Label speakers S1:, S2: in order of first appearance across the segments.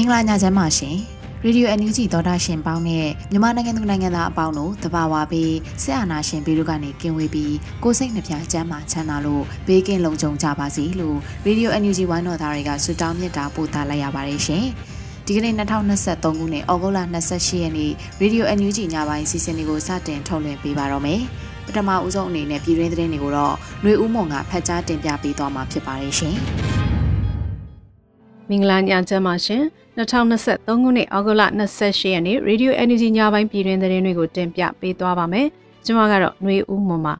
S1: င်္ဂလာညချမ်းပါရှင်ရေဒီယို NUG သောတာရှင်ပေါင်းနဲ့မြန်မာနိုင်ငံသူနိုင်ငံသားအပေါင်းတို့တဘာဝပြီးဆက်အာနာရှင်ပြီးတို့ကနေကင်းဝေးပြီးကိုစိတ်နှပြချမ်းမာချမ်းသာလို့ဘေးကင်းလုံခြုံကြပါစေလို့ရေဒီယို NUG ဝိုင်းတော်သားတွေကဆုတောင်းမြတ်တာပို့သလိုက်ရပါတယ်ရှင်ဒီကနေ့2023ခုနှစ်ဩဂုတ်လ28ရက်နေ့ရေဒီယို NUG ညပိုင်းစီစဉ်လေးကိုစတင်ထုတ်လွှင့်ပေးပါတော့မယ်ပထမဦးဆုံးအနေနဲ့ပြည်တွင်းသတင်းတွေကိုတော့ຫນွေဦးမွန်ကဖတ်ကြားတင်ပြပေးသွားမှာဖြစ်ပါတယ်ရှင်
S2: မင်္ဂလာညချမ်းပါရှင်2023ခုနှစ်ဩဂုတ်လ28ရက်နေ့ Radio Energy ညပိုင်းပြည်တွင်သတင်းတွေကိုတင်ပြပေးသွားပါမယ်ကျွန်မကတော့ຫນွေဦးမွန်ပါ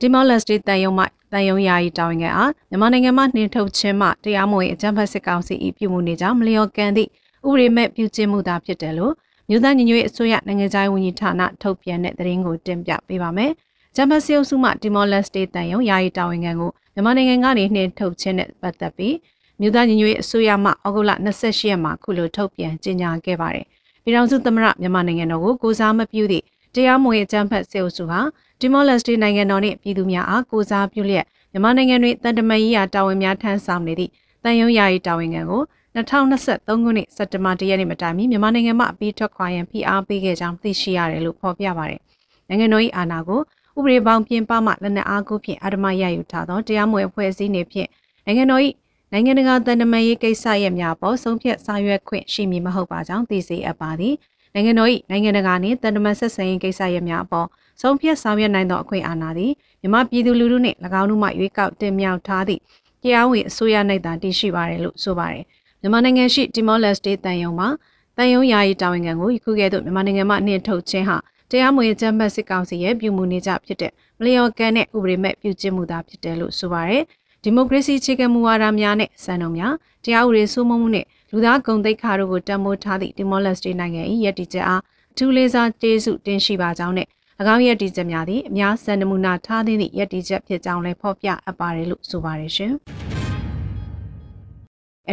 S2: ဒီမော်လက်စတီတန်ယုံမှတန်ယုံယာယီတာဝန်ခံအားမြန်မာနိုင်ငံမှာနှင်ထုတ်ခြင်းမှတရားမဝင်အကြမ်းဖက်စစ်ကောင်စီ၏ပြုမှုနေကြောင်းမလျော်ကန်သည့်ဥပဒေမဲ့ပြုကျင့်မှုသာဖြစ်တယ်လို့မြို့သားညီညွတ်ရေးအစိုးရနိုင်ငံခြားရေးဝန်ကြီးဌာနထုတ်ပြန်တဲ့သတင်းကိုတင်ပြပေးပါမယ်။ ဂျမတ်စီအုပ်စုမှဒီမော်လက်စတေတန်ယုံယာယီတာဝန်ခံကိုမြန်မာနိုင်ငံကနေနှင်ထုတ်ခြင်းနဲ့ပတ်သက်ပြီးမြို့သားညီညွတ်ရေးအစိုးရမှဩဂုတ်လ28ရက်မှာခုလိုထုတ်ပြန်ကြေညာခဲ့ပါတယ်။ပြည်ထောင်စုသမ္မတမြန်မာနိုင်ငံတော်ကိုကိုစားမပြုသည့်တရားမဝင်အကြမ်းဖက်စေအုပ်စုဟာဒီမော်လက်စတေနိုင်ငံတော်နှင့်ပြည်သူများအားကိုစားပြုလျက်မြန်မာနိုင်ငံတွင်တန်တမန်ရေးရာတာဝန်များထမ်းဆောင်နေသည့်တန်ယုံယာယီတာဝန်ခံကို2023ခုနှစ်စက်တင်ဘာ၁ရက်နေ့မတိုင်မီမြန်မာနိုင်ငံမှာအပြီးထွက်ခွာရန်ဖိအားပေးခဲ့ကြောင်းသိရှိရတယ်လို့ဖော်ပြပါတယ်။နိုင်ငံတော်၏အာဏာကို ဥပဒေပေါင်းပြင်ပမှလက်နက်အားကိုဖြင့်အာဓမရယူထားသောတရားမဝင်အဖွဲ့အစည်းတွေဖြင့်နိုင်ငံတော်၏နိုင်ငံတကာတန်တမာရေးကိစ္စရပ်များပေါ်ဆုံးဖြတ်ဆောင်ရွက်ခွင့်ရှိမည်မဟုတ်ပါကြောင်းသိစေအပ်ပါသည်။နိုင်ငံတော်၏နိုင်ငံတကာနှင့်တန်တမာဆက်ဆံရေးကိစ္စရပ်များအပေါ်ဆုံးဖြတ်ဆောင်ရွက်နိုင်သောအခွင့်အာဏာသည်မြမပြည်သူလူထုနှင့်၎င်းတို့မှရွေးကောက်တင်မြှောက်ထားသည့်တရားဝင်အစိုးရ၌သာတည်ရှိပါတယ်လို့ဆိုပါတယ်။မြန်မာနိုင်ငံရှိတီမောလက်စတေးတန်ယုံမှာတန်ယုံယာယီတာဝန်ခံကိုယခုကဲ့သို့မြန်မာနိုင်ငံမှာနှင်ထုတ်ခြင်းဟာ တရားမဝင်ကြမ်းဖက်စစ်ကောင်စီရဲ့ပြုမှုနေကြဖြစ်တဲ့မလျော်ကန်တဲ့ဥပဒေမဲ့ပြုကျင့်မှုသာဖြစ်တယ်လို့ဆိုပါရယ်ဒီမိုကရေစီခြေကမူဝါဒများနဲ့စံနှုန်းများတရားဥပဒေစိုးမိုးမှုနဲ့လူသားဂုဏ်သိက္ခာတို့ကိုတံမိုးထားသည့်တီမောလက်စတေးနိုင်ငံ၏ရည်တည်ချက်အားအထူးလေးစားကျေးဇူးတင်ရှိပါကြောင်းနဲ့၎င်းရည်တည်ချက်များသည့်အများစံနမူနာထားသည့်ရည်တည်ချက်ဖြစ်ကြောင်းလည်းဖော်ပြအပ်ပါတယ်လို့ဆိုပါရယ်ရှင်။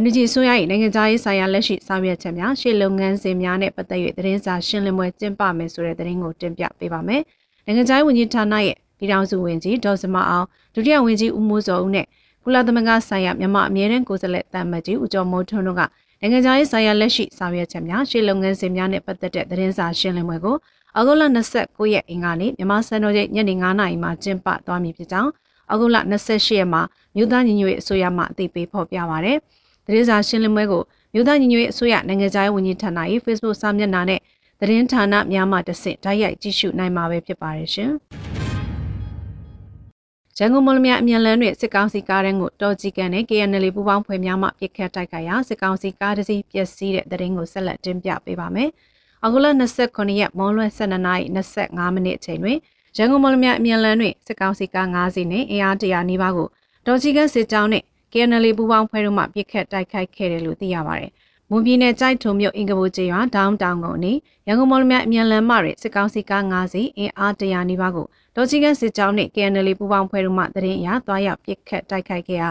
S2: NUG ဆိုရ၏နိုင်ငံသားရေးဆိုင်ရာလက်ရှိဆောင်ရွက်ချက်များရှေ့လုပ်ငန်းစဉ်များနဲ့ပတ်သက်၍သတင်းစာရှင်းလင်းပွဲကျင်းပမယ်ဆိုတဲ့သတင်းကိုတင်ပြပေးပါမယ်။နိုင်ငံသားရေးဝန်ကြီးဌာနရဲ့ပြည်ထောင်စုဝန်ကြီးဒေါ်စမအောင်ဒုတိယဝန်ကြီးဦးမိုးစောဦးနဲ့ကုလသမဂ္ဂဆိုင်ရာမြန်မာအမြဲတမ်းကိုယ်စားလှယ်တမ်မတ်ကြီးဦးကျော်မိုးထွန်းတို့ကနိုင်ငံသားရေးဆိုင်ရာလက်ရှိဆောင်ရွက်ချက်များရှေ့လုပ်ငန်းစဉ်များနဲ့ပတ်သက်တဲ့သတင်းစာရှင်းလင်းပွဲကိုအောက်တိုဘာ29ရက်အင်္ဂါနေ့မြန်မာစံတော်ချိန်ညနေ9:00နာရီမှာကျင်းပသွားမည်ဖြစ်ကြောင်းအောက်တိုဘာ28ရက်မှာမြို့သားညီညွတ်ရေးအစိုးရမှအသိပေးဖော်ပြပါရယ်။ သတင်းစာရှင်းလင်းပွဲကိုမြို့သားညီညွတ်ရေးအစိုးရနိုင်ငံခြားရေးဝန်ကြီးဌာန၏ Facebook စာမျက်နှာနဲ့သတင်းဌာနများမှတဆင့်ဓာတ်ရိုက်ကြည့်ရှုနိုင်မှာပဲဖြစ်ပါတယ်ရှင်။ရန်ကုန်မလမြအမြန်လန်းတွင်စစ်ကောင်စီကားတန်းကိုတော်ကြီးကန်နဲ့ KNL ပူးပေါင်းဖွဲ့များမှပြစ်ခတ်တိုက်ခိုက်ရာစစ်ကောင်စီကားတစ်စီးပျက်စီးတဲ့တရင်ကိုဆက်လက်တင်ပြပေးပါမယ်။အောက်တိုဘာ29ရက်မွန်လွဲ12နာရီ25မိနစ်အချိန်တွင်ရန်ကုန်မလမြအမြန်လန်းတွင်စစ်ကောင်စီကား9စီးနဲ့အင်အားတရာနီးပါးကိုတော်ကြီးကန်စစ်ကြောင်းနဲ့ KNL ပူးပေါင်းဖွဲ့တို့မှပြစ်ခတ်တိုက်ခိုက်ခဲ့တယ်လို့သိရပါတယ်။မွန်ပြည်နယ်ကြိုက်ထုံမြို့အင်္ဂဘိုကျေးရွာဒေါင်းတောင်ကုန်နေရန်ကုန်မော်လမြိုင်အမြန်လမ်းမတွေစစ်ကောင်စီကား9စီးအင်အားတရာနီးပါးကိုတော်ချီကန်စစ်ကြောင်းနဲ့ KNL ပူးပေါင်းဖွဲ့တို့မှတရင်အရသွားရောက်ပြစ်ခတ်တိုက်ခိုက်ခဲ့ရာ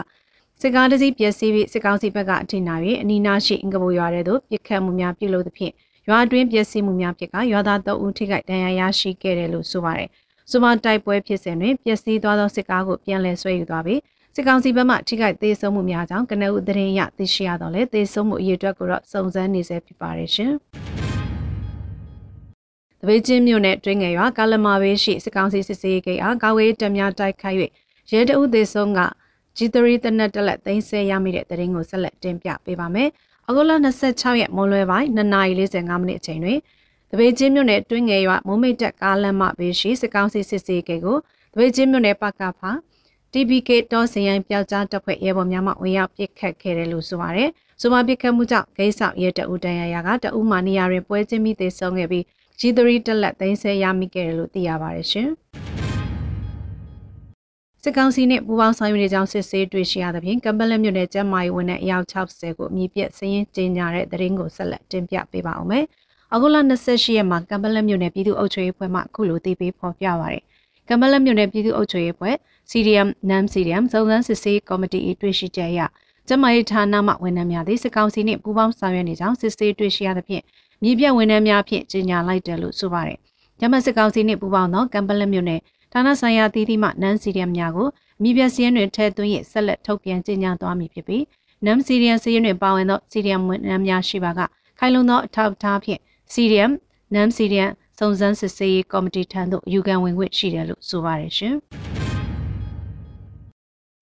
S2: စစ်ကားတစ်စီးပျက်စီးပြီးစစ်ကောင်စီဘက်ကအထိနာ၍အနီးနားရှိအင်္ဂဘိုရွာတဲ့သို့ပြစ်ခတ်မှုများပြုလုပ်သဖြင့်ရွာအတွင်းပျက်စီးမှုများဖြစ်ကရွာသား၃ဦးထိခိုက်ဒဏ်ရာရရှိခဲ့တယ်လို့ဆိုပါတယ်။စူမာတိုက်ပွဲဖြစ်စဉ်တွင်ပျက်စီးသွားသောစစ်ကားကိုပြန်လည်ဆွဲယူသွားပြီး စစ်ကောင်စီဘက်မှထိခိုက်သေးဆုံးမှုများကြောင့်ကနအုပ်သတင်းရသိရှိရတော့လေသေဆုံးမှုအရေးအတွက်ကိုတော့စုံစမ်းနေဆဲဖြစ်ပါတယ်ရှင်။တပိတ်ချင်းမြို့နယ်တွင်းငယ်ရွာကာလမာဘေးရှိစစ်ကောင်စီစစ်စေးဂိတ်အားကာဝေးတပ်များတိုက်ခိုက်၍ရဲတအုပ်သေးဆုံးက G3 တနက်တက်လက်သိမ်းဆဲရမိတဲ့တရင်ကိုဆက်လက်တင်ပြပေးပါမယ်။အခုလ26ရက်မွန်လွဲပိုင်း2:45မိနစ်အချိန်တွင်တပိတ်ချင်းမြို့နယ်တွင်းငယ်ရွာမိုးမိတ်တက်ကားလမ်းမဘေးရှိစစ်ကောင်စီစစ်စေးဂိတ်ကိုတပိတ်ချင်းမြို့နယ်ပကဖာ TBK တော့စရိုင်းပျောက်ကြားတပ်ဖွဲ့ရဲဘော်များမှဝင်ရောက်ပစ်ခတ်ခဲ့တယ်လို့ဆိုပါတယ်။ဆိုပါပစ်ခတ်မှုကြောင့်ဂိတ်ဆောင်ရဲတအုပ်တန်ရာရာကတအုပ်မှနေရာတွင်ပွဲချင်းမိသေးဆုံးခဲ့ပြီး G3 တက်လက်သိမ်းဆဲရမိခဲ့တယ်လို့သိရပါတယ်ရှင်။စစ်ကောင်စီနဲ့ပူးပေါင်းဆောင်ရွက်နေကြောင်းစစ်ဆေးတွေ့ရှိရသဖြင့်ကမ်ဘလက်မြို့နယ်ကျမ်းမာရေးဝန်ထမ်းအယောက်60ကိုအမည်ပြစည်ရင်ကျင်းညာတဲ့တရင်ကိုဆက်လက်တင်ပြပေးပါအောင်မယ်။အခုလ28ရက်မှာကမ်ဘလက်မြို့နယ်ပြည်သူ့အုပ်ချုပ်ရေးဖွဲ့မှအခုလိုတည်ပြီးဖော်ပြပါရယ်။ ကမ်ဘလက်မြို့နယ်ပြည်သူ့အုပ်ချုပ်ရေးဖွဲ့ CDM NAM CDM စုံစမ်းစစ်ဆေးကော်မတီ၏တွေ့ရှိချက်အရကျမရေးဌာနမှဝန်ထမ်းများသည်စစ်ကောင်စီနှင့်ပူးပေါင်းဆောင်ရွက်နေကြောင်းစစ်ဆေးတွေ့ရှိရသဖြင့်မြေပြတ်ဝန်ထမ်းများဖြင့်ကြေညာလိုက်တယ်လို့ဆိုပါတယ်။ကျမစစ်ကောင်စီနှင့်ပူးပေါင်းသောကမ်ဘလက်မြို့နယ်ဌာနဆိုင်ရာတည်တည်မှနန်စီရီယမ်များကိုမြေပြတ်စည်းရင်းတွင်ထည့်သွင်းရဆက်လက်ထုတ်ပြန်ကြေညာသွားမည်ဖြစ်ပြီးနမ်စီရီယမ်စည်းရင်းတွင်ပါဝင်သောစီရီယမ်ဝန်ထမ်းများရှိပါကခိုင်လုံသောအထောက်အထားဖြင့်စီရီယမ်နမ်စီရီယမ် စုံစမ်းစစ်ဆေးရေးကော်မတီထံသို့ယူခံဝင်ခွင့်ရှိတယ်လို့ဆိုပါတယ်ရှင်။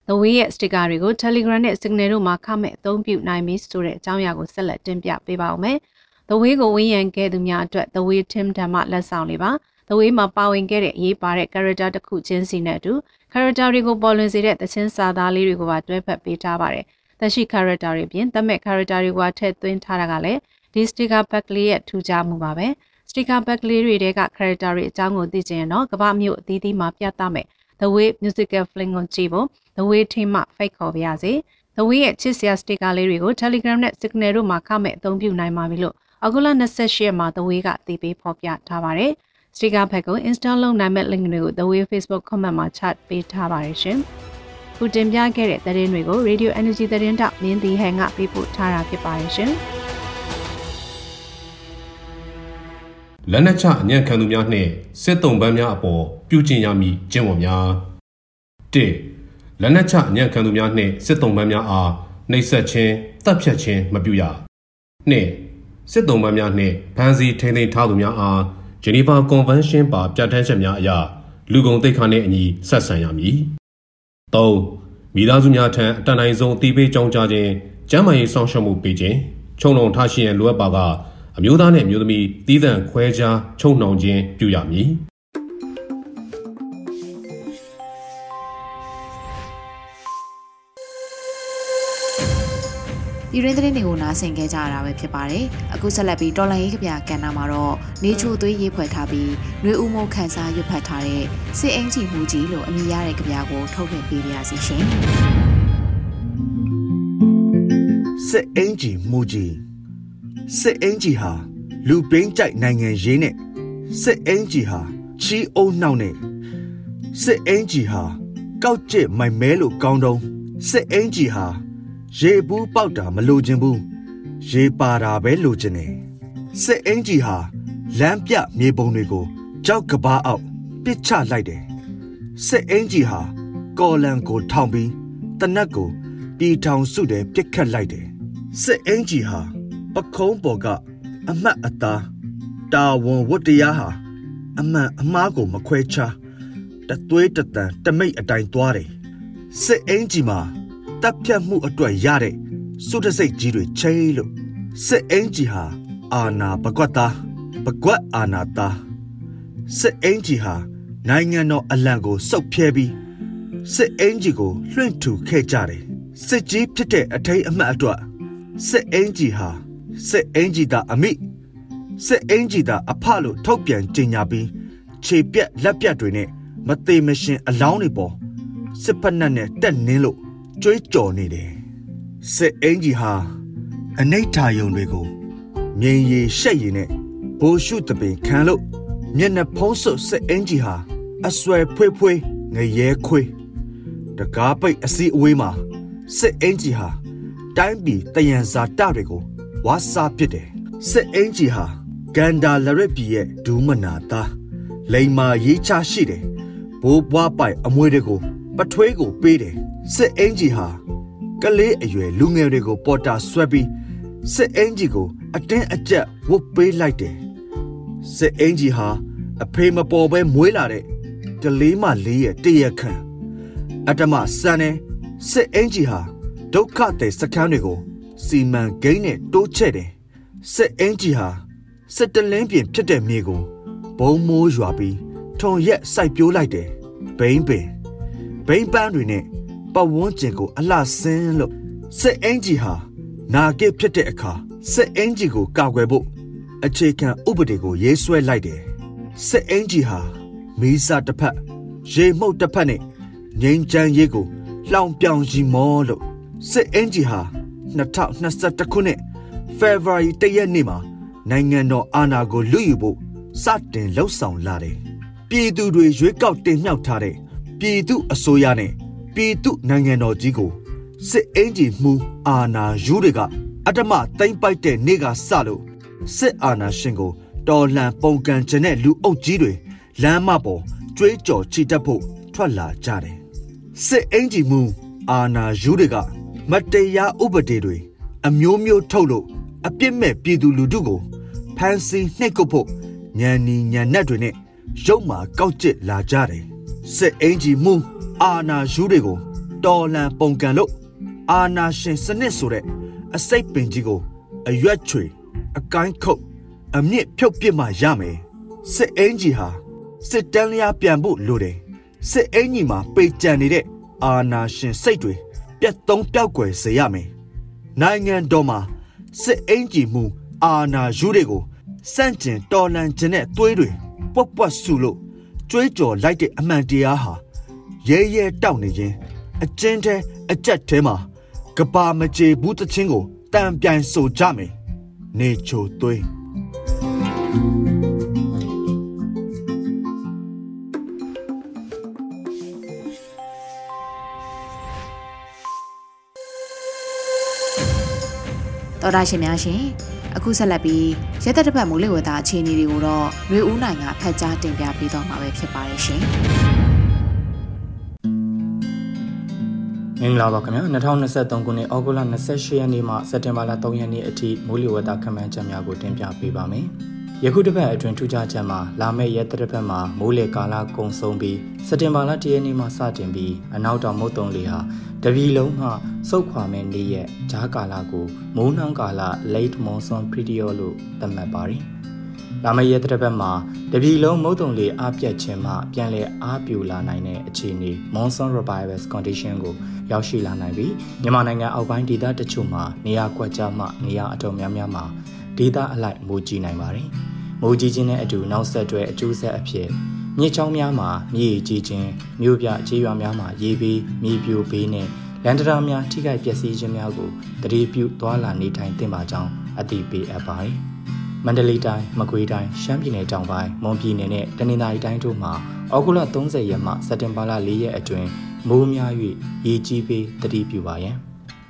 S2: The Way ရဲ့ sticker တွေကို Telegram နဲ့ Signal တို့မှာခမဲ့အသုံးပြုနိုင်ပြီဆိုတဲ့အကြောင်းအရာကိုဆက်လက်တင်ပြပေးပါဦးမယ်။ The Way ကိုဝင်းရံခဲ့သူများအတွက် The Way Team ဓမ္မလက်ဆောင်လေးပါ။ The Way မှာပါဝင်ခဲ့တဲ့အရေးပါတဲ့ character တစ်ခုချင်းစီနဲ့အတူ character တွေကိုပေါ်လွင်စေတဲ့သချင်းစာသားလေးတွေကိုပါတွဲဖက်ပေးထားပါတယ်။သက်ရှိ character တွေပြင်သတ်မဲ့ character တွေကထည့်သွင်းထားတာကလည်းဒီ sticker pack လေးရဲ့ထူးခြားမှုပါပဲ။ sticker pack လေးတွေက character တွေအကြောင်းကိုသိချင်ရင်တော့ကမ္ဘာမျိုးအသီးသီးမှာပြသမယ်။ The Way Musical Fling ကိုကြည့်ဖို့ The Way Team မှ fake ခေါ်ပါရစေ။ The Way ရဲ့ချစ်စရာ sticker လေးတွေကို Telegram နဲ့ Signal တို့မှာခမဲ့အသုံးပြုနိုင်ပါပြီလို့အခုလ28ရက်မှာ The Way ကသိပေးဖော်ပြထားပါတယ်။ sticker pack ကို install လုပ်နိုင်မဲ့ link တွေကို The Way Facebook comment မှာ chat ပေးထားပါတယ်ရှင်။ခုတင်ပြခဲ့တဲ့သတင်းတွေကို Radio Energy သတင်းတောက်မင်းတီဟန်ကပေးပို့ထားတာဖြစ်ပါတယ်ရှင်။
S3: လက်နက်ချအညံ့ခံသူများနှင့်စစ်တုံးပန်းများအပေါ်ပြုကျင့်ရမည်ကျင့်ဝတ်များ၁လက်နက်ချအညံ့ခံသူများနှင့်စစ်တုံးပန်းများအားနှိပ်စက်ခြင်းတပ်ဖြတ်ခြင်းမပြုရ၂စစ်တုံးပန်းများနှင့်ဖမ်းဆီးထိန်းသိမ်းထားသူများအားဂျနီဗာကွန်ဗင်းရှင်းပါပြဋ္ဌာန်းချက်များအရလူကုန်တိတ်ခါနှင့်အညီဆက်ဆံရမည်၃မိသားစုများထံအတန်တိုင်းဆုံးအတိပေးကြောင်းကြားခြင်းကျန်းမာရေးဆောင်ရှောက်မှုပေးခြင်းခြုံလုံထားရှိရန်လိုအပ်ပါက အမျိုးသားနှင့်အမျိုးသမီးတည်တံ့ခွဲခြားချုပ်နှောင်ခြင်းပြုရမည်
S1: ဒီရင်းသတင်းတွေကိုနားဆင်ခဲ့ကြရတာပဲဖြစ်ပါတယ်။အခုဆက်လက်ပြီးတော်လန်ရေးကဗျာကန်နာမှာတော့နေချိုသွေးရေးဖွဲ့ထားပြီးနှွေဦးမိုးခန်းစားရွတ်ဖတ်ထားတဲ့စစ်အင်ကြီးမှုကြီးလို့အမည်ရတဲ့ကဗျာကိုထုတ်လွှင့်ပေးပါရစေရှင်။
S4: စစ်အင်ကြီးမှုကြီး စစ်အင်ကြီးဟာလူပိန်းကြိုက်နိုင်ငံရေးနဲ့စစ်အင်ကြီးဟာချီအုံနှောက်နဲ့စစ်အင်ကြီးဟာကောက်ကျစ်မိုင်မဲလို့ကောင်းတုံးစစ်အင်ကြီးဟာရေဘူးပေါက်တာမလိုချင်ဘူးရေပါတာပဲလိုချင်တယ်စစ်အင်ကြီးဟာလမ်းပြမြေပုံတွေကိုကြောက်ကဘာအောက်ပစ်ချလိုက်တယ်စစ်အင်ကြီးဟာကော်လန်ကိုထောင်ပြီးတနက်ကိုပြည်ထောင်စုတယ်ပြစ်ခတ်လိုက်တယ်စစ်အင်ကြီးဟာ ပခုံးပေါ်ကအမတ်အသားတာဝန်ဝတ္တရားဟာအမှန်အမှားကိုမခွဲခြားတသွေးတတန်တမိတ်အတိုင်းသွားတယ်စစ်အင်ကြီးမှာတပ်ဖြတ်မှုအတွက်ရတဲ့စုတစိတ်ကြီးတွေချိလို့စစ်အင်ကြီးဟာအာနာပကွက်သားပကွက်အာနာသားစစ်အင်ကြီးဟာနိုင်ငံတော်အလံကိုစုပ်ဖြဲပြီးစစ်အင်ကြီးကိုလွှင့်ထူခဲ့ကြတယ်စစ်ကြီးဖြစ်တဲ့အထိတ်အမှတ်အတွက်စစ်အင်ကြီးဟာ စစ်အင်ဂျီတာအမိစစ်အင်ဂျီတာအဖလို့ထုတ်ပြန်ကြေညာပြီးခြေပြက်လက်ပြက်တွေနဲ့မသေးမရှင်အလောင်းတွေပေါ်စစ်ဖက်နှက်နဲ့တက်နင်းလို့ကြွေးကြော်နေတယ်စစ်အင်ဂျီဟာအနိဋ္ဌာယုံတွေကိုမြင်ရည်ရှက်ရည်နဲ့ဘိုးရှုတပင်ခံလို့မျက်နှာဖုံးစွပ်စစ်အင်ဂျီဟာအဆွဲဖွေးဖွေးငရဲခွေးတကားပိတ်အစီအဝေးမှာစစ်အင်ဂျီဟာတိုင်းပြည်တယံဇာတတွေကို ဝါစာဖြစ်တယ်စစ်အင်ဂျီဟာကန်ဒါလရစ်ပြည်ရဲ့ဒူးမနာသားလိန်မာရေးချရှိတယ်ဘိုးဘွားပိုက်အမွေတွေကိုပထွေးကိုပေးတယ်စစ်အင်ဂျီဟာကလေးအရွယ်လူငယ်တွေကိုပေါ်တာဆွဲပြီးစစ်အင်ဂျီကို အတင်းအကျပ်ဝုတ်ပေးလိုက်တယ်စစ်အင်ဂျီဟာအဖေမပေါ်ပဲမွေးလာတဲ့ကလေးမလေးရဲ့တရခန့်အတ္တမစံနေစစ်အင်ဂျီဟာဒုက္ခတဲ့စခန်းတွေကို စီမံကိန်းနဲ့တိုးချဲ့တယ်စစ်အင်ဂျီဟာစစ်တလင်းပြင်ဖြစ်တဲ့မြေကိုဘုံမိုးရွာပြီးထုံရက်စိုက်ပျိုးလိုက်တယ်ဘိန်းပင်ဘိန်းပန်းတွေနဲ့ပတ်ဝန်းကျင်ကိုအလှဆင်းလို့စစ်အင်ဂျီဟာနာဂစ်ဖြစ်တဲ့အခါစစ်အင်ဂျီကိုကာကွယ်ဖို့အခြေခံဥပဒေကိုရေးဆွဲလိုက်တယ်စစ်အင်ဂျီဟာမီးစာတစ်ဖက်ရေမှုတ်တစ်ဖက်နဲ့ငိမ့်ချမ်းရေးကိုလှောင်ပြောင်ရီမောလို့စစ်အင်ဂျီဟာ 2021ခုနှစ် February တရက်နေ့မှာနိုင်ငံတော်အာဏာကိုလွတ်ယူဖို့စတင်လှုပ်ဆောင်လာတယ်ပြည်သူတွေရွေးကောက်တင်မြှောက်ထားတဲ့ပြည်သူအစိုးရနဲ့ပြည်သူနိုင်ငံတော်ကြီးကိုစစ်အင်ဂျီမှုအာဏာယူတွေကအတ္တမသိမ့်ပိုက်တဲ့နေ့ကစလို့စစ်အာဏာရှင်ကိုတော်လှန်ပုံကန်ခြင်းတဲ့လူအုပ်ကြီးတွေလမ်းမပေါ်ကြွေးကြော်ချီတက်ဖို့ထွက်လာကြတယ်စစ်အင်ဂျီမှုအာဏာယူတွေက မတရားဥပဒေတွေအမျိုးမျိုးထုတ်လို့အပြစ်မဲ့ပြည်သူလူထုကိုဖမ်းဆီးနှိပ်ကွပ်ဖို့ညံနီညံနက်တွေနဲ့ရုပ်မာကောက်ကျစ်လာကြတယ်စစ်အင်ဂျီမှုအာနာယူတွေကိုတော်လန်ပုံကန်လို့အာနာရှင်စနစ်ဆိုတဲ့အစိတ်ပင်ကြီးကိုအရွက်ချွေအကိုင်းခုတ်အမြင့်ဖြုတ်ပစ်မှရမယ်စစ်အင်ဂျီဟာစစ်တန်းလျားပြန်ဖို့လိုတယ်စစ်အင်ဂျီမှာပေကြံနေတဲ့အာနာရှင်စိတ်တွေ ပြတ်သုံးပြောက်ွယ်စေရမယ်နိုင်ငံတော်မှာစစ်အင်ဂျီမှုအာနာယူတွေကိုစန့်ကျင်တော်လန်ခြင်းနဲ့သွေးတွေပွက်ပွက်ဆူလို့ကြွေးကြော်လိုက်တဲ့အမှန်တရားဟာရဲရဲတောက်နေခြင်းအကျဉ်းထဲအကြက်ထဲမှာကဘာမကြေဘူးတချင်းကိုတံပြိုင်ဆိုကြမယ်နေချိုသွေး
S1: တော်တာရှင်များရှင်အခုဆက်လက်ပြီးရက်သက်တစ်ပတ်မိုးလေဝသအခြေအနေတွေကိုတော့ရွေဦးနိုင်ကဖတ်ကြားတင်ပြပေးတော့မှာပဲဖြစ်ပါတယ်ရှင်
S5: မင်္ဂလာပါခင်ဗျာ2023ခုနှစ်ဩဂုတ်လ28ရက်နေ့မှစက်တင်ဘာလ3ရက်နေ့အထိမိုးလေဝသခန့်မှန်းချက်များကိုတင်ပြပေးပါမယ် ယခုတစ်ပတ်အတွင်းထူးခြားချက်မှာလာမယ့်ရက်တစ်ပတ်မှာမိုးလေကာလကုံဆုံးပြီးစက်တင်ဘာလ1ရက်နေ့မှစတင်ပြီးအနောက်တောင်မုတ်တုံလေဟာတပီလုံးမှစုတ်ခွာမဲ့နေ့ရက်ဂျားကာလကိုမိုးနှောင်းကာလ late monsoon period လို့သတ်မှတ်ပါတယ်။လာမယ့်ရက်တစ်ပတ်မှာတပီလုံးမုတ်တုံလေအားပြတ်ခြင်းမှပြန်လည်အားပြူလာနိုင်တဲ့အခြေအနေ monsoon revival condition ကိုရောက်ရှိလာနိုင်ပြီးမြန်မာနိုင်ငံအောက်ပိုင်းဒေသတချို့မှာနေရာကွက်ကြားမှနေရာအတော်များများမှာဒေသအလိုက်မိုးကြီးနိုင်ပါတယ်။ မိုးကြီးခြင်းနဲ့အတူနောက်ဆက်တွဲအကျိုးဆက်အဖြစ်မြစ်ချောင်းများမှာမြေကြီးခြင်းမြို့ပြကြေးရွာများမှာရေဘေးမြေပြိုဘေးနဲ့လန်ဒရာများထိခိုက်ပျက်စီးခြင်းများကိုတတိပြုသွာလာနေထိုင်သင့်ပါကြောင်းအသိပေးအပ်ပါတယ်။မန္တလေးတိုင်းမကွေးတိုင်းရှမ်းပြည်နယ်တောင်ပိုင်းမွန်ပြည်နယ်နဲ့တနင်္သာရီတိုင်းတို့မှာဩဂုတ်လ30ရက်မှစက်တင်ဘာလ4ရက်အတွင်းမိုးများ၍ရေကြီးပြီးတတိပြုပါရန်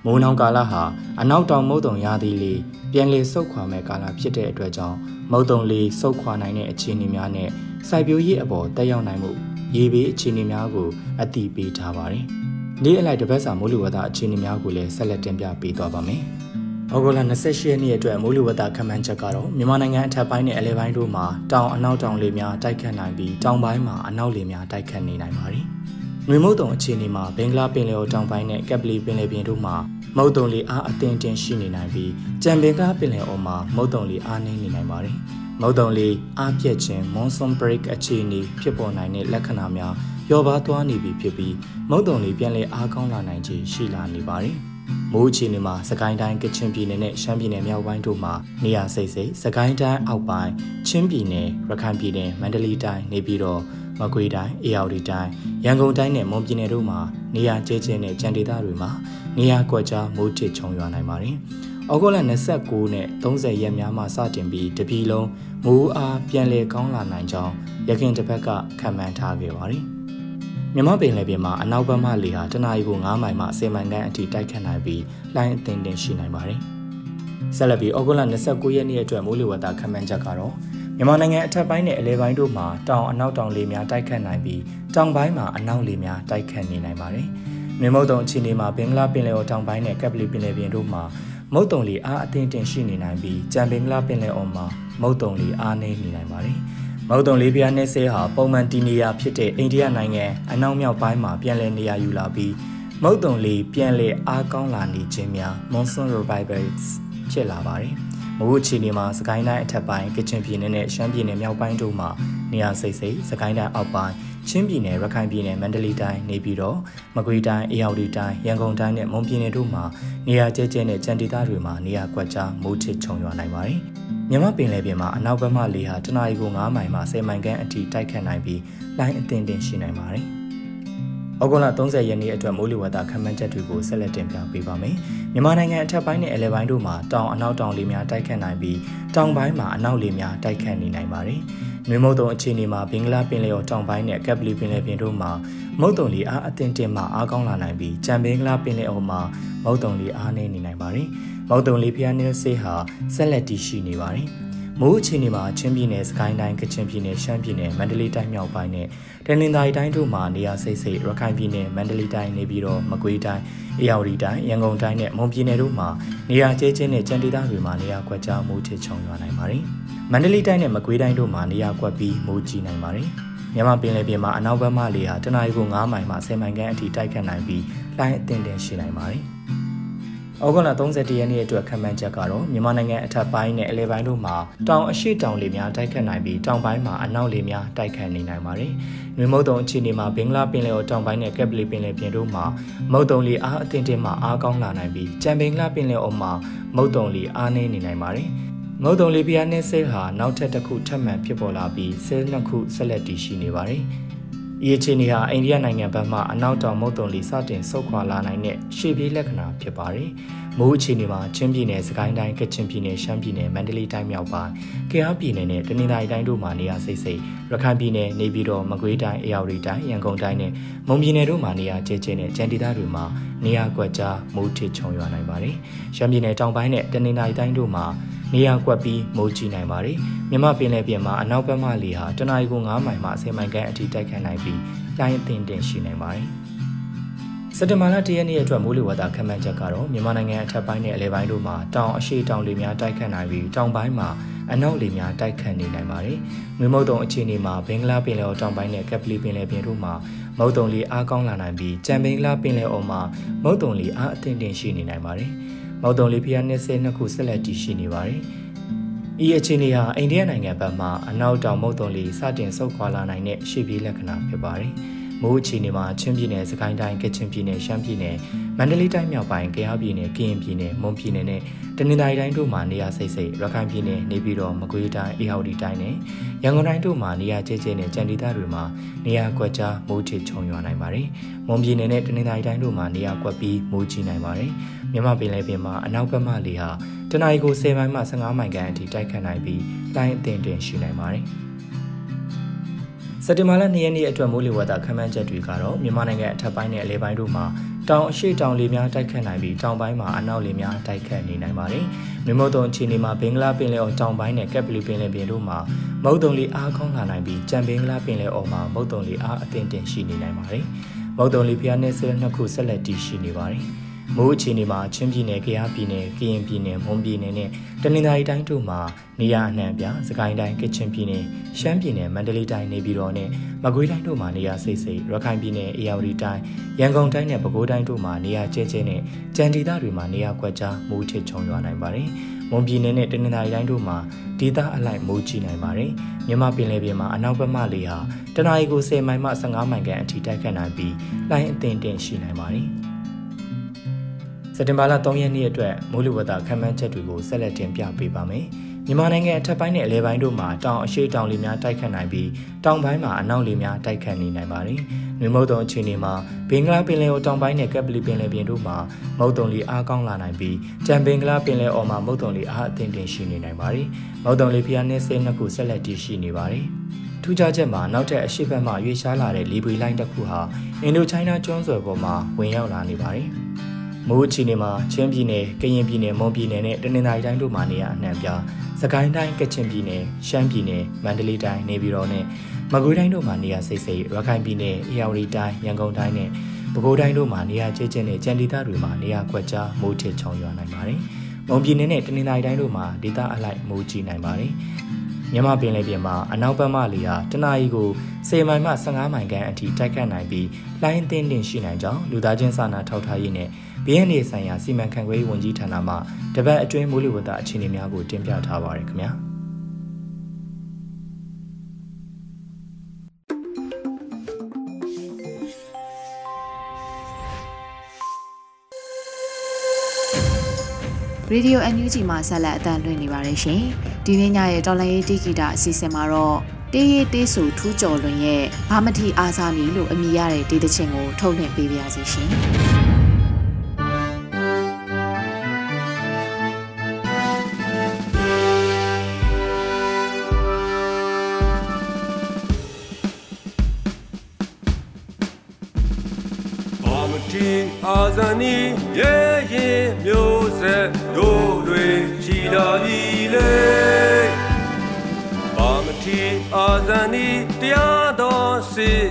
S5: မိုးနှောင်းကာလဟာအနောက်တောင်မုတ်တုံရာသီလေပြန်လေဆုတ်ခွာမဲ့ကာလဖြစ်တဲ့အတွက်ကြောင့်မုတ်တုံလေဆုတ်ခွာနိုင်တဲ့အခြေအနေများနဲ့စိုက်ပျိုးရေးအပေါ်တက်ရောက်နိုင်မှုရေဘေးအခြေအနေများကိုအသိပေးထားပါတယ်။နေ့အလိုက်တစ်ပတ်စာမိုးလေဝသအခြေအနေများကိုလည်းဆက်လက်တင်ပြပေးသွားပါမယ်။ဩဂုတ်လ28ရက်နေ့အတွက်မိုးလေဝသခန့်မှန်းချက်ကတော့မြန်မာနိုင်ငံအထက်ပိုင်းနဲ့အလယ်ပိုင်းတို့မှာတောင်အနောက်တောင်လေများတိုက်ခတ်နိုင်ပြီးတောင်ပိုင်းမှာအနောက်လေများတိုက်ခတ်နေနိုင်ပါတယ်။ နှွေမုတ်တုံအခြေအနေမှာဘင်္ဂလားပင်လယ်အော်တောင်ပိုင်းနဲ့ကက်ပလီပင်လယ်ပြင်တို့မှာမုတ်တုံလေအားအသင့်တင်ရှိနေနိုင်ပြီးကြံပင်ကားပင်လယ်အော်မှာမုတ်တုံလေအားနည်းနေနိုင်ပါတယ်။မုတ်တုံလေးအားပြက်ခြင်း monsoon break အခြေအနေဖြစ်ပေါ်နိုင်တဲ့လက္ခဏာများလျော့ပါသွားနေပြီဖြစ်ပြီးမုတ်တုံလေးပြန်လည်အားကောင်းလာနိုင်ခြင်းရှိလာနေပါတယ်။မိုးအခြေအနေမှာစကိုင်းတိုင်းကချင်ပြည်နယ်နဲ့ရှမ်းပြည်နယ်မြောက်ပိုင်းတို့မှာနေရာစိတ်စိတ်စကိုင်းတိုင်းအောက်ပိုင်းချင်းပြည်နယ်ရခိုင်ပြည်နယ်မန္တလေးတိုင်းနေပြီးတော့ မကွေးတိုင်းအေရဝတီတိုင်းရန်ကုန်တိုင်းနဲ့မွန်ပြည်နယ်တို့မှာနေရာကျဲကျဲနဲ့ကြံဒေသတွေမှာနေရာကွက်ကြားမိုးထစ်ချုံရွာနိုင်ပါတယ်။ဩဂုတ်လ29နဲ့30ရက်များမှစတင်ပြီးတပြည်လုံးမိုးအားပြန်လည်ကောင်းလာနိုင်ကြောင်းရခင်တစ်ဖက်ကခံမှန်းထားခဲ့ပါတယ်။မြမပင်လယ်ပြင်မှာအနောက်ဘက်မှလေဟာတနအီကို9မိုင်မှ10မိုင်ခန့်အထိတိုက်ခတ်နိုင်ပြီးလှိုင်းအသင်တင်ရှိနိုင်ပါတယ်။ဆက်လက်ပြီးဩဂုတ်လ29ရက်နေ့အတွက်မိုးလေဝသခံမှန်းချက်ကတော့ မြန်မာနိုင်ငံအထက်ပိုင်းနဲ့အလဲပိုင်းတို့မှာတောင်အနောက်တောင်လေများတိုက်ခတ်နိုင်ပြီးတောင်ပိုင်းမှာအနောက်လေများတိုက်ခတ်နေနိုင်ပါတယ်။မြမုတ်တုံအခြေအနေမှာဘင်္ဂလားပင်လယ်အော်တောင်ပိုင်းနဲ့ကပ်ပလီပင်လယ်ပြင်တို့မှာမမုတ်တုံလီအားအသင့်တင်ရှိနေနိုင်ပြီးကြံပင်ကလာပင်လယ်အော်မှာမုတ်တုံလီအားနေနေနိုင်ပါတယ်။မုတ်တုံလီဖျားနေဆဲဟာပုံမှန်တည်နေရဖြစ်တဲ့အိန္ဒိယနိုင်ငံအနောက်မြောက်ပိုင်းမှာပြန်လည်နေရာယူလာပြီးမုတ်တုံလီပြန်လည်အားကောင်းလာနေခြင်းများ monsoon revivals ဖြစ်လာပါတယ်။ မဟုတ်အခြေအနေမှာစကိုင်းတိုင်းအထက်ပိုင်းကချင်ပြည်နယ်နဲ့ရှမ်းပြည်နယ်မြောက်ပိုင်းတို့မှာနေရာစိတ်စိတ်စကိုင်းတိုင်းအောက်ပိုင်းချင်းပြည်နယ်ရခိုင်ပြည်နယ်မန္တလေးတိုင်းနေပြည်တော်မကွေးတိုင်းအေရဝတီတိုင်းရန်ကုန်တိုင်းနဲ့မွန်ပြည်နယ်တို့မှာနေရာကျဲကျဲနဲ့ကြံဒေသတွေမှာနေရာကွက်ကြားမိုးထစ်ချုံရွာနိုင်ပါတယ်။မြမပင်လယ်ပြင်မှာအနောက်ဘက်မှလေဟာတနအီကို9မိုင်မှ10မိုင်ခန့်အထိတိုက်ခတ်နိုင်ပြီးလိုင်းအသင်တင်ရှိနိုင်ပါတယ်။ ဩဂုတ်လ30ရက်နေ့အတွက်မိုးလေဝသခန့်မှန်းချက်တွေကိုဆက်လက်တင်ပြပေးပါမယ်။မြန်မာနိုင်ငံအထက်ပိုင်းနဲ့အလယ်ပိုင်းတို့မှာတောင်အနောက်တောင်လေများတိုက်ခတ်နိုင်ပြီးတောင်ပိုင်းမှာအနောက်လေများတိုက်ခတ်နေနိုင်ပါတယ်။နှွေမုတ်တုံအခြေအနေမှာဘင်္ဂလားပင်လယ်ော်တောင်ပိုင်းနဲ့ကပ်ပလီပင်လယ်ပြင်တို့မှာမုတ်တုံလေအားအသင့်တင်မှအားကောင်းလာနိုင်ပြီးကြံဘင်္ဂလားပင်လယ်အော်မှာမုတ်တုံလေအားနေနေနိုင်ပါတယ်။မုတ်တုံလေဖျားနေဆေးဟာဆက်လက်တည်ရှိနေပါတယ်။ မိုးအခြေအနေမှာချင်းပြည်နယ်စကိုင်းတိုင်းကချင်ပြည်နယ်ရှမ်းပြည်နယ်မန္တလေးတိုင်းမြောက်ပိုင်းနဲ့တနင်္သာရီတိုင်းတို့မှာနေရာစိတ်စိတ်ရခိုင်ပြည်နယ်မန္တလေးတိုင်းနေပြည်တော်မကွေးတိုင်းအေရဝတီတိုင်းရန်ကုန်တိုင်းနဲ့မွန်ပြည်နယ်တို့မှာနေရာကျဲကျဲနဲ့ကြံဒေသတွေမှာနေရာကွက်ကြားမိုးထစ်ချုံရွာနိုင်ပါတယ်။မန္တလေးတိုင်းနဲ့မကွေးတိုင်းတို့မှာနေရာကွက်ပြီးမိုးကြီးနိုင်ပါတယ်။မြန်မာပင်လယ်ပြင်မှာအနောက်ဘက်မှလေဟာတနအီကို9မိုင်မှ10မိုင်ခန့်အထိတိုက်ခတ်နိုင်ပြီးလိုင်းအသင့်တင်ရှိနိုင်ပါတယ်။ ဩဂုတ်လ31ရက်နေ့အတွက်ခန့်မှန်းချက်ကတော့မြန်မာနိုင်ငံအထက်ပိုင်းနဲ့အလဲပိုင်းတို့မှာတောင်အရှိတောင်လေများတိုက်ခတ်နိုင်ပြီးတောင်ပိုင်းမှာအနောက်လေများတိုက်ခတ်နေနိုင်ပါတယ်။နှွေမုတ်တုံအခြေအနေမှာဘင်္ဂလားပင်လယ်အော်တောင်ပိုင်းနဲ့ကက်ပလီပင်လယ်ပြင်တို့မှာမုတ်တုံလေအားအသင့်တင်မှအားကောင်းလာနိုင်ပြီးကြံဘင်္ဂလားပင်လယ်အော်မှာမုတ်တုံလေအားနည်းနေနိုင်ပါတယ်။မုတ်တုံလေပြားနဲ့ဆဲဟာနောက်ထပ်တစ်ခုထပ်မံဖြစ်ပေါ်လာပြီးဆဲနှစ်ခုဆက်လက်တည်ရှိနေပါတယ်။။ ဤအခြေအနေဟာအိန္ဒိယနိုင်ငံဘက်မှအနောက်တောင်မုတ်တုံလီစတင်ဆုတ်ခွာလာနိုင်တဲ့ရှေ့ပြေးလက္ခဏာဖြစ်ပါတယ်။မိုးအခြေအနေမှာချင်းပြည်နယ်၊စကိုင်းတိုင်း၊ကချင်ပြည်နယ်၊ရှမ်းပြည်နယ်၊မန္တလေးတိုင်းမြောက်ပိုင်း၊ကယားပြည်နယ်နဲ့တနင်္သာရီတိုင်းတို့မှာနေရာစိတ်စိတ်ရခိုင်ပြည်နယ်၊နေပြည်တော်၊မကွေးတိုင်း၊အေရဝတီတိုင်း၊ရန်ကုန်တိုင်းနဲ့မွန်ပြည်နယ်တို့မှာနေရာကျဲကျဲနဲ့ကြံဒေသတွေမှာနေရာကွက်ကြားမိုးထစ်ချုံရွာနိုင်ပါတယ်။ရှမ်းပြည်နယ်တောင်ပိုင်းနဲ့တနင်္သာရီတိုင်းတို့မှာ နေရာကွက်ပြီးမိုးကြီးနိုင်ပါတယ်။မြမပင်လယ်ပြင်မှာအနောက်ဘက်မှလေဟာတနအီကို9မိုင်မှ10မိုင်ခန့်အထိတိုက်ခတ်နိုင်ပြီးလိုင်းအသင်တင်ရှိနိုင်ပါတယ်။စက်တင်ဘာလ၁ရက်နေ့အတွက်မိုးလေဝသခန့်မှန်းချက်ကတော့မြန်မာနိုင်ငံအထက်ပိုင်းနဲ့အလယ်ပိုင်းတို့မှာတောင်အရှိတောင်လေများတိုက်ခတ်နိုင်ပြီးတောင်ပိုင်းမှာအနောက်လေများတိုက်ခတ်နေနိုင်ပါတယ်။မြမုတ်တုံအခြေအနေမှာဘင်္ဂလားပင်လယ်အော်တောင်ပိုင်းနဲ့ကက်ပလီပင်လယ်ပြင်တို့မှာမုတ်တုံလေအားကောင်းလာနိုင်ပြီးကြံဘင်္ဂလားပင်လယ်အော်မှာမုတ်တုံလေအားအသင့်တင်ရှိနေနိုင်ပါတယ်။ မုတ်တုံလေဖျားနှစ်ဆဲနှစ်ခုဆက်လက်တည်ရှိနေပါတယ်။ဤအခြေအနေဟာအိန္ဒိယနိုင်ငံဘက်မှအနောက်တောင်မုတ်တုံလေစတင်ဆုတ်ခွာလာနိုင်တဲ့ရှေ့ပြေးလက္ခဏာဖြစ်ပါတယ်။ မိုးအခြေအနေမှာချင်းပြည်နယ်၊စကိုင်းတိုင်း၊ကချင်ပြည်နယ်၊ရှမ်းပြည်နယ်၊မန္တလေးတိုင်းမြောက်ပိုင်း၊ကယားပြည်နယ်၊ကရင်ပြည်နယ်၊မွန်ပြည်နယ်နဲ့တနင်္သာရီတိုင်းတို့မှာနေရာစိတ်စိတ်ရခိုင်ပြည်နယ်၊နေပြည်တော်၊မကွေးတိုင်း၊အေရဝတီတိုင်းနဲ့ရန်ကုန်တိုင်းတို့မှာနေရာကျဲကျဲနဲ့ကြံဒေသတွေမှာနေရာကွက်ကြားမိုးထစ်ချုံရွာနိုင်ပါတယ်။မွန်ပြည်နယ်နဲ့တနင်္သာရီတိုင်းတို့မှာနေရာကွက်ပြီးမိုးကြီးနိုင်ပါတယ်။မြမပင်လယ်ပြင်မှာအနောက်ဘက်မှလေဟာတနအီကို10မိုင်မှ15မိုင်ခန့်အထိတိုက်ခတ်နိုင်ပြီးတိုင်းအသင်တင်ရှိနိုင်ပါတယ်။ စက်တင်ဘာလ2ရက်နေ့အတွက်မိုးလေဝသခန့်မှန်းချက်တွေကတော့မြန်မာနိုင်ငံအထက်ပိုင်းနဲ့အလဲပိုင်းတို့မှာတောင်အရှိတောင်လေများတိုက်ခတ်နိုင်ပြီးတောင်ပိုင်းမှာအနောက်လေများတိုက်ခတ်နေနိုင်ပါတယ်။မြမုတ်တုံအခြေအနေမှာဘင်္ဂလားပင်လယ်အော်တောင်ပိုင်းနဲ့ကက်ပလီပင်လယ်ပြင်တို့မှာမုတ်တုံလေအားကောင်းလာနိုင်ပြီးကြံဘင်္ဂလားပင်လယ်အော်မှာမုတ်တုံလေအားအသင့်တင်ရှိနေနိုင်ပါတယ်။မုတ်တုံလေဖျားနဲ့ဆဲနှစ်ခုဆက်လက်တည်ရှိနေပါတယ်။ မိုးအခြေအနေမှာချင်းပြည်နယ်၊ကယားပြည်နယ်၊ကရင်ပြည်နယ်၊မွန်ပြည်နယ်နဲ့တနင်္သာရီတိုင်းတို့မှာနေရာအနှံ့ပြစကိုင်းတိုင်း၊ကချင်ပြည်နယ်၊ရှမ်းပြည်နယ်၊မန္တလေးတိုင်းနေပြည်တော်နဲ့မကွေးတိုင်းတို့မှာနေရာစိတ်စိတ်ရခိုင်ပြည်နယ်၊အေရဝတီတိုင်း၊ရန်ကုန်တိုင်းနဲ့ပဲခူးတိုင်းတို့မှာနေရာကျဲကျဲနဲ့ကြံဒေသတွေမှာနေရာကွက်ကြားမိုးထစ်ချုံရွာနိုင်ပါတယ်။မွန်ပြည်နယ်နဲ့တနင်္သာရီတိုင်းတို့မှာဒေသအလိုက်မိုးကြီးနိုင်ပါတယ်။မြမပင်လယ်ပြင်မှာအနောက်ဘက်မှလေဟာတနအီကို10မိုင်မှ15မိုင်ခန့်အထိတိုက်ခတ်နိုင်ပြီးလိုင်းအသင်တင်ရှိနိုင်ပါတယ်။ စက်တင်ဘာလ3ရက်နေ့အတွက်မိုးလေဝသခန့်မှန်းချက်တွေကိုဆက်လက်တင်ပြပေးပါမယ်။မြန်မာနိုင်ငံအထက်ပိုင်းနဲ့အလဲပိုင်းတို့မှာတောင်အရှိတောင်လေများတိုက်ခတ်နိုင်ပြီးတောင်ပိုင်းမှာအနောက်လေများတိုက်ခတ်နေနိုင်ပါတယ်။နှွေမုတ်တုံအခြေအနေမှာဘင်္ဂလားပင်လယ်အော်တောင်ပိုင်းနဲ့ကပ်ပလီပင်လယ်ပြင်တို့မှာမုတ်တုံလေအားကောင်းလာနိုင်ပြီးကြံဘင်္ဂလားပင်လယ်အော်မှာမုတ်တုံလေအားအသင့်တင်ရှိနေနိုင်ပါတယ်။မုတ်တုံလေဖျားနှင်းစိနှစ်ခုဆက်လက်တည်ရှိနေပါတယ်။ထူးခြားချက်မှာနောက်ထပ်အရှိတ်ဘက်မှရွေ့ရှားလာတဲ့လီဘွေလိုင်းတစ်ခုဟာအင်ဒိုချိုင်းနာကျွန်းဆွယ်ပေါ်မှာဝင်ရောက်လာနေပါတယ်။ မိုးအခြေအနေမှာချင်းပြည်နယ်၊ကရင်ပြည်နယ်၊မွန်ပြည်နယ်နဲ့တနင်္သာရီတိုင်းတို့မှာနေရာအနှံ့ပြားစကိုင်းတိုင်းကချင်ပြည်နယ်၊ရှမ်းပြည်နယ်၊မန္တလေးတိုင်းနေပြည်တော်နဲ့မကွေးတိုင်းတို့မှာနေရာစိတ်စိတ်ရခိုင်ပြည်နယ်၊အေရဝတီတိုင်း၊ရန်ကုန်တိုင်းနဲ့ပဲခူးတိုင်းတို့မှာနေရာကျကျနဲ့ကြံဒေသတွေမှာနေရာကွက်ကြားမိုးထစ်ချုံရွာနိုင်ပါတယ်။မုံပြည်နယ်နဲ့တနင်္သာရီတိုင်းတို့မှာဒေသအလိုက်မိုးကြီးနိုင်ပါတယ်မြန်မာပင်လယ်ပြင်မှာအနောက်ဘက်မှလေဟာတနအီကို10မိုင်မှ15မိုင်ခန့်အထိတိုက်ခတ်နိုင်ပြီးလှိုင်းသင်းတင်ရှိနိုင်ကြောင်းလူသားချင်းစာနာထောက်ထားရေးနဲ့ BNA ဆိုင်ရာစီမံခန့်ခွဲရေးဝန်ကြီးဌာနမှတပတ်အတွင်းမိုးလေဝသအခြေအနေများကိုတင်ပြထားပါရခင်ဗျာ။
S1: ရေဒီယို NUG မှာဆက်လက်အသံလွှင့်နေပါတယ်ရှင်။ဒီနေ့ညရဲ့တော်လိုင်းရေးတီဂီတာအစီအစဉ်မှာတော့တေးရေးတေးဆူထူးကျော်လွင်ရဲ့ဘာမထီအားစားမီလို့အမည်ရတဲ့ဒေသချင်းကိုထုတ်လွှင့်ပေးပါရစေရှင်။
S6: ဇန်နီရဲ့ရင်မျိုးဆက်တို့တွေချီလာပြီလေဘာမထီအာဇန်နီတရားတော်စစ်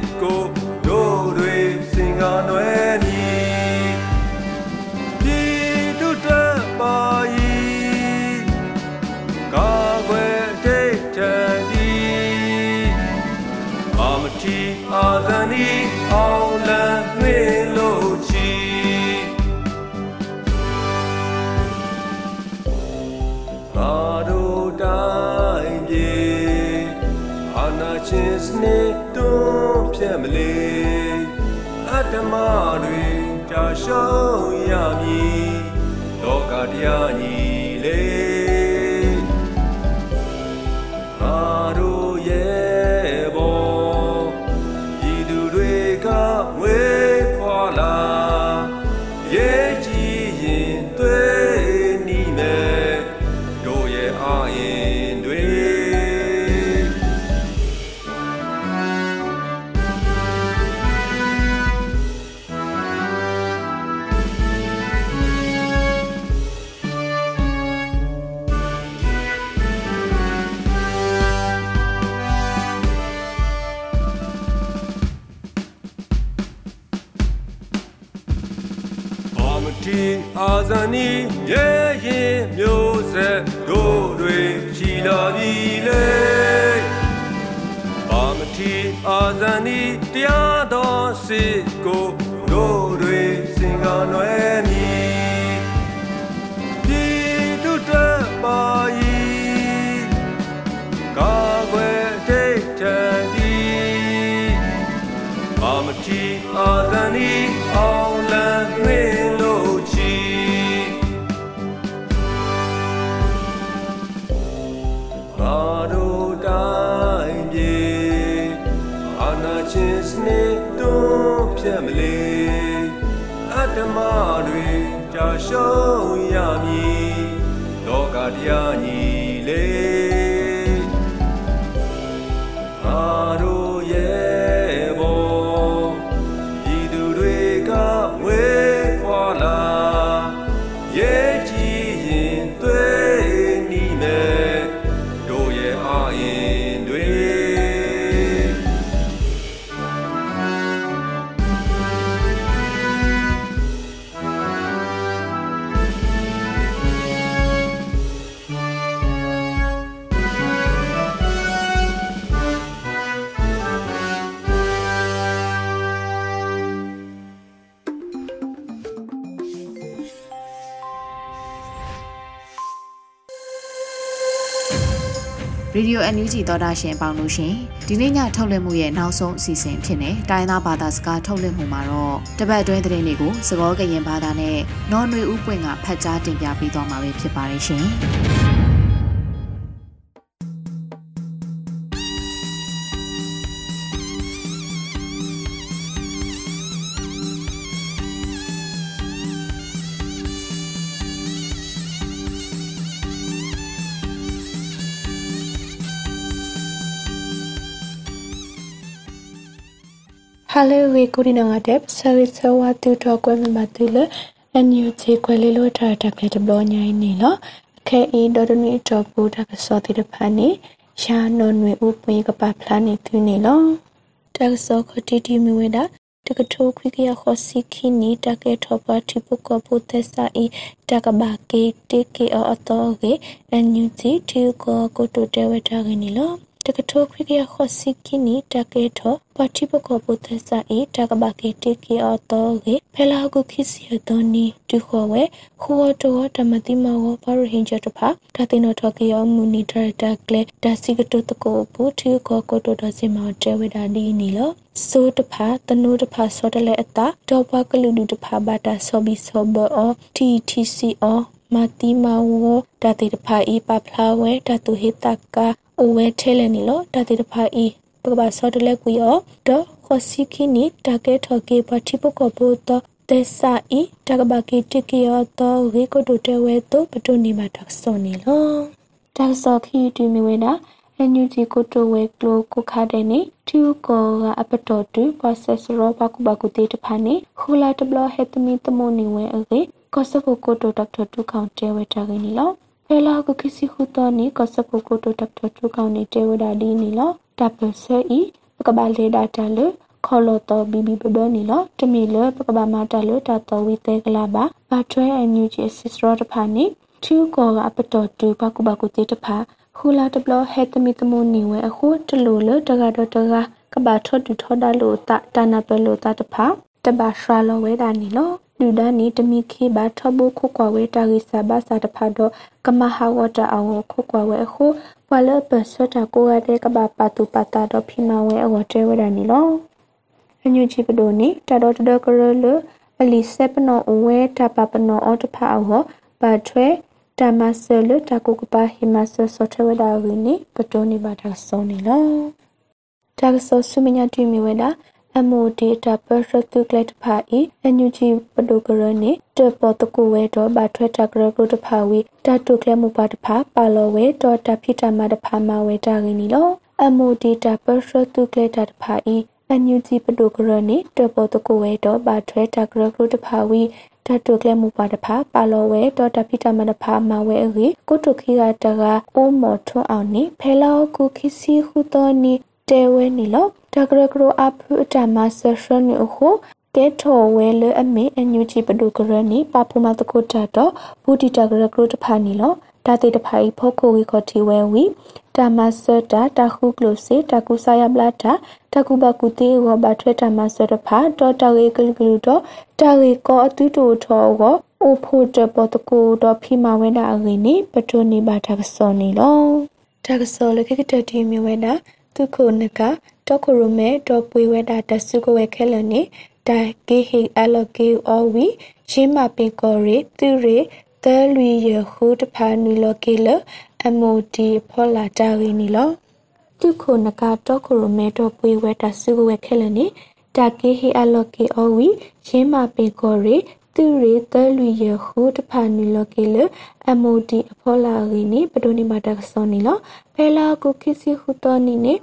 S6: မလေအတ္တမတွေကြာရှုံးရမည်လောကတရားညီလေ ကြာရှုံးရမည်လောကတရားညီ
S1: ရေဒီယို NUG သောတာရှင်ပေါင်းလို့ရှင်ဒီနေ့ညထုတ်လွှင့်မှုရဲ့နောက်ဆုံးအစီအစဉ်ဖြစ်နေတိုင်းသားဘာသာစကားထုတ်လွှင့်မှုမှာတော့တပတ်အတွင်းသတင်းတွေကိုစကောကရင်ဘာသာနဲ့နော်နွေဦးပွင့်ကဖတ်ကြားတင်ပြပေးသွားမှာဖြစ်ပါတယ်ရှင်။
S7: Halewe kurinangatep saritsawa tuto kwemi matule NUG kwelelo ta ta phe dblo nyai ni lo khe i dodoni to pu ta ka so ti de phani ya no nwe u pwi ka pa phla ni tu ni lo ta so khoti ti mi we da တကထိုခွိကရခောစီခိနီတကေထောပါတိပုကပုသက်စာဤတကဘာကေတေကေအတောကေအန်ယူတီတီကိုကိုတိုတဲဝတာကနီလော တကထိုခရိကရခောစီကိနီတကေထောပါတိပကောပုသစာအေတကဘာကေတေကေအတောကေဖဲလာကုခိစီယတောနီဒုခောဝဲခောတောဓမ္မတိမောဘာရဟင်ဂျတဖာတတိနောထောကေယောမူနီဒရတာကလေဒါစီကတုတကိုဘူတီကိုကိုတိုဒစီမောတဲဝဒါဒီနီလောဆိုတဖာတနုတဖာစောတလဲအတာတော့ဘကလူလူတဖာဘာတာဆောဘီဆောဘောတီတီစီအောမာတီမာဝဒတိတဖာဤပပလာဝဲတတုဟိတကာ အိုဝဲထဲလဲနီလောတတိတဖာဤပကဘာစောတလဲကွီအောတော့ခောစီခိနီတကဲထော်ကေပတိပကဘောတော့တက်စာဤတကဘာကေတကီယောတော့ရေကိုတိုတဲဝဲတော့ပတုနေမှာတော့စောနေလောတက်စောခီတီမီဝဲတာအန်ယူဂျီကိုတိုဝဲကလိုကိုခါတဲ့နေတူကောကအပတော်တူ process ရောဘကုဘကုတေတဖာနေခူလာတဘလဟက်တမီတမိုနေဝဲအေကောစဖိုကိုတိုဒေါက်တာတူကောင်တဲဝဲတာကင်းနီလော ဖဲလာကခိစီခုတော်နီကောစဖိုကိုတိုဒေါက်တာတူကောင်နေတဲဝဲတာဒီနီလောတပ်ပဆဲဤပကဘာလေဒါတာလေခေါ်လို့တော့ဘီဘီဘဘနီလောတမီလပကဘာမတာလို့တာတော်ဝီတဲကလာပါဘာထွဲအန်ယူဂျီစစ်ရောတဖာနီချူကောကအပတော်တူဘကုဘကုတေတဖာခူလာတဘလဟက်တမီတမိုနီဝဲအခုတလူလတကတော့တကကဘာထော့တူထော့ဒါလို့တာတနာပလို့တာတဖာတဘာရှာလောဝဲတာနီလော လူဒနီတမီခေဘာထဘခုကွာဝဲတာဂိစာဘာစာတဖာတော့ကမဟာဝတာအောခုကွာဝဲအခုပွာလပစတာကိုရတဲ့ကဘာပတူပတာတော့ဖိမဝဲအောတဲဝဲတာနီလောအညူချီပဒိုနီတတော်တတော်ကရလအလီဆပ်နောဝဲတပပနောအောတဖာအောပါထွဲတမဆလတကုကပါဟိမဆဆောထဝဒါဝီနီပတိုနီဘာတာဆောနီလောတာဆောဆုမညာတီမီဝဲတာ MOD တာပရတုကလက်တဖာဤအန်ယူဂျီပဒုကရနေတပေါ်တကူဝဲတော့ဘာထွဲတကရကုတဖာဝီတတုကလက်မှုပါတဖာပါလောဝဲတော့တဖိတမတဖာမဝဲတာကင်းနီလော MOD တာပရတုကလက်တဖာဤအန်ယူဂျီပဒုကရနေတပေါ်တကူဝဲတော့ဘာထွဲတကရကုတဖာဝီတတုကလက်မှုပါတဖာပါလောဝဲတော့တဖိတမတဖာမဝဲအေကုတုခိကတကအိုးမော်ထွန်းအောင်နေဖဲလောကုခိစီဟုတော်နီတဲဝဲနီလော တကရကရအဖုတမဆရှနီအခုကဲထော်ဝဲလအမေအညူချီပဒုကရနီပပူမတကုတတော့ဘူတီတကရကရတဖာနီလောတာတိတဖိုင်ဖို့ကိုဝီခေါ်တီဝဲဝီတာမဆတာတခုကလိုစေတကုဆာယပလာတာတကုဘကုတေရောဘထွဲတာမဆတဖာတော့တရေကလကလူတော့တရေကောအတူတူထောကိုအိုဖို့တပတကူတော့ဖိမဝဲတာအရင်နေပထုန်နေပါတကစောနေလောတကစောလခိကတတီမြဝဲတာသူခုနက တောခရမဲတော့ပွေဝဲတာတဆုကဝဲခဲလနေဒါကေဟီအလကေအောဝီရှင်းမပင်ကောရီသူရီသဲလူရခုတဖာနူလကေလအမိုဒီဖောလာတာရီနီလောသူခုနကတော့ခရမဲတော့ပွေဝဲတာဆုကဝဲခဲလနေတာကေဟီအလကေအောဝီရှင်းမပင်ကောရီသူရီသဲလူရခုတဖာနူလကေလအမိုဒီအဖောလာရီနီပဒိုနီမာတာဆောနီလောဖဲလာကိုခိစီခုတော်နီနေ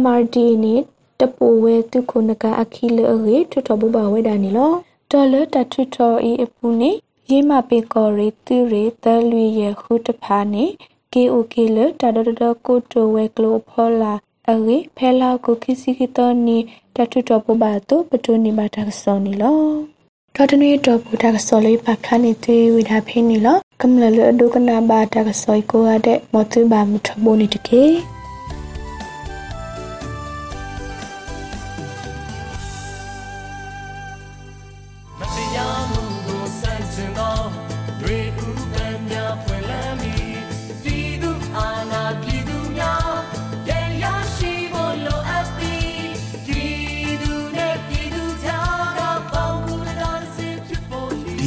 S7: MRD နဲ့တပူဝဲသူခုနကအခီလရေထွထဘဘဝဲဒါနီလောဒေါ်လာတထွထောအီအပူနေရေးမပေကောရီသူရီသလွေရခုတဖာနေ KOK လတဒဒကိုတိုဝဲကလိုဖောလာအရေဖဲလာကိုခိစီကတော်နီတထွထောဘဘတုပတုနိဘာတကစောနီလောတော်တနည်းတော့ဘူတာကစောလေးပါခဏနေသေးဝိဒါဖိနေလောကမ္လလဒုကနာဘာတာကစောကိုရတဲ့မတူဘာမထဘိုနေတကေ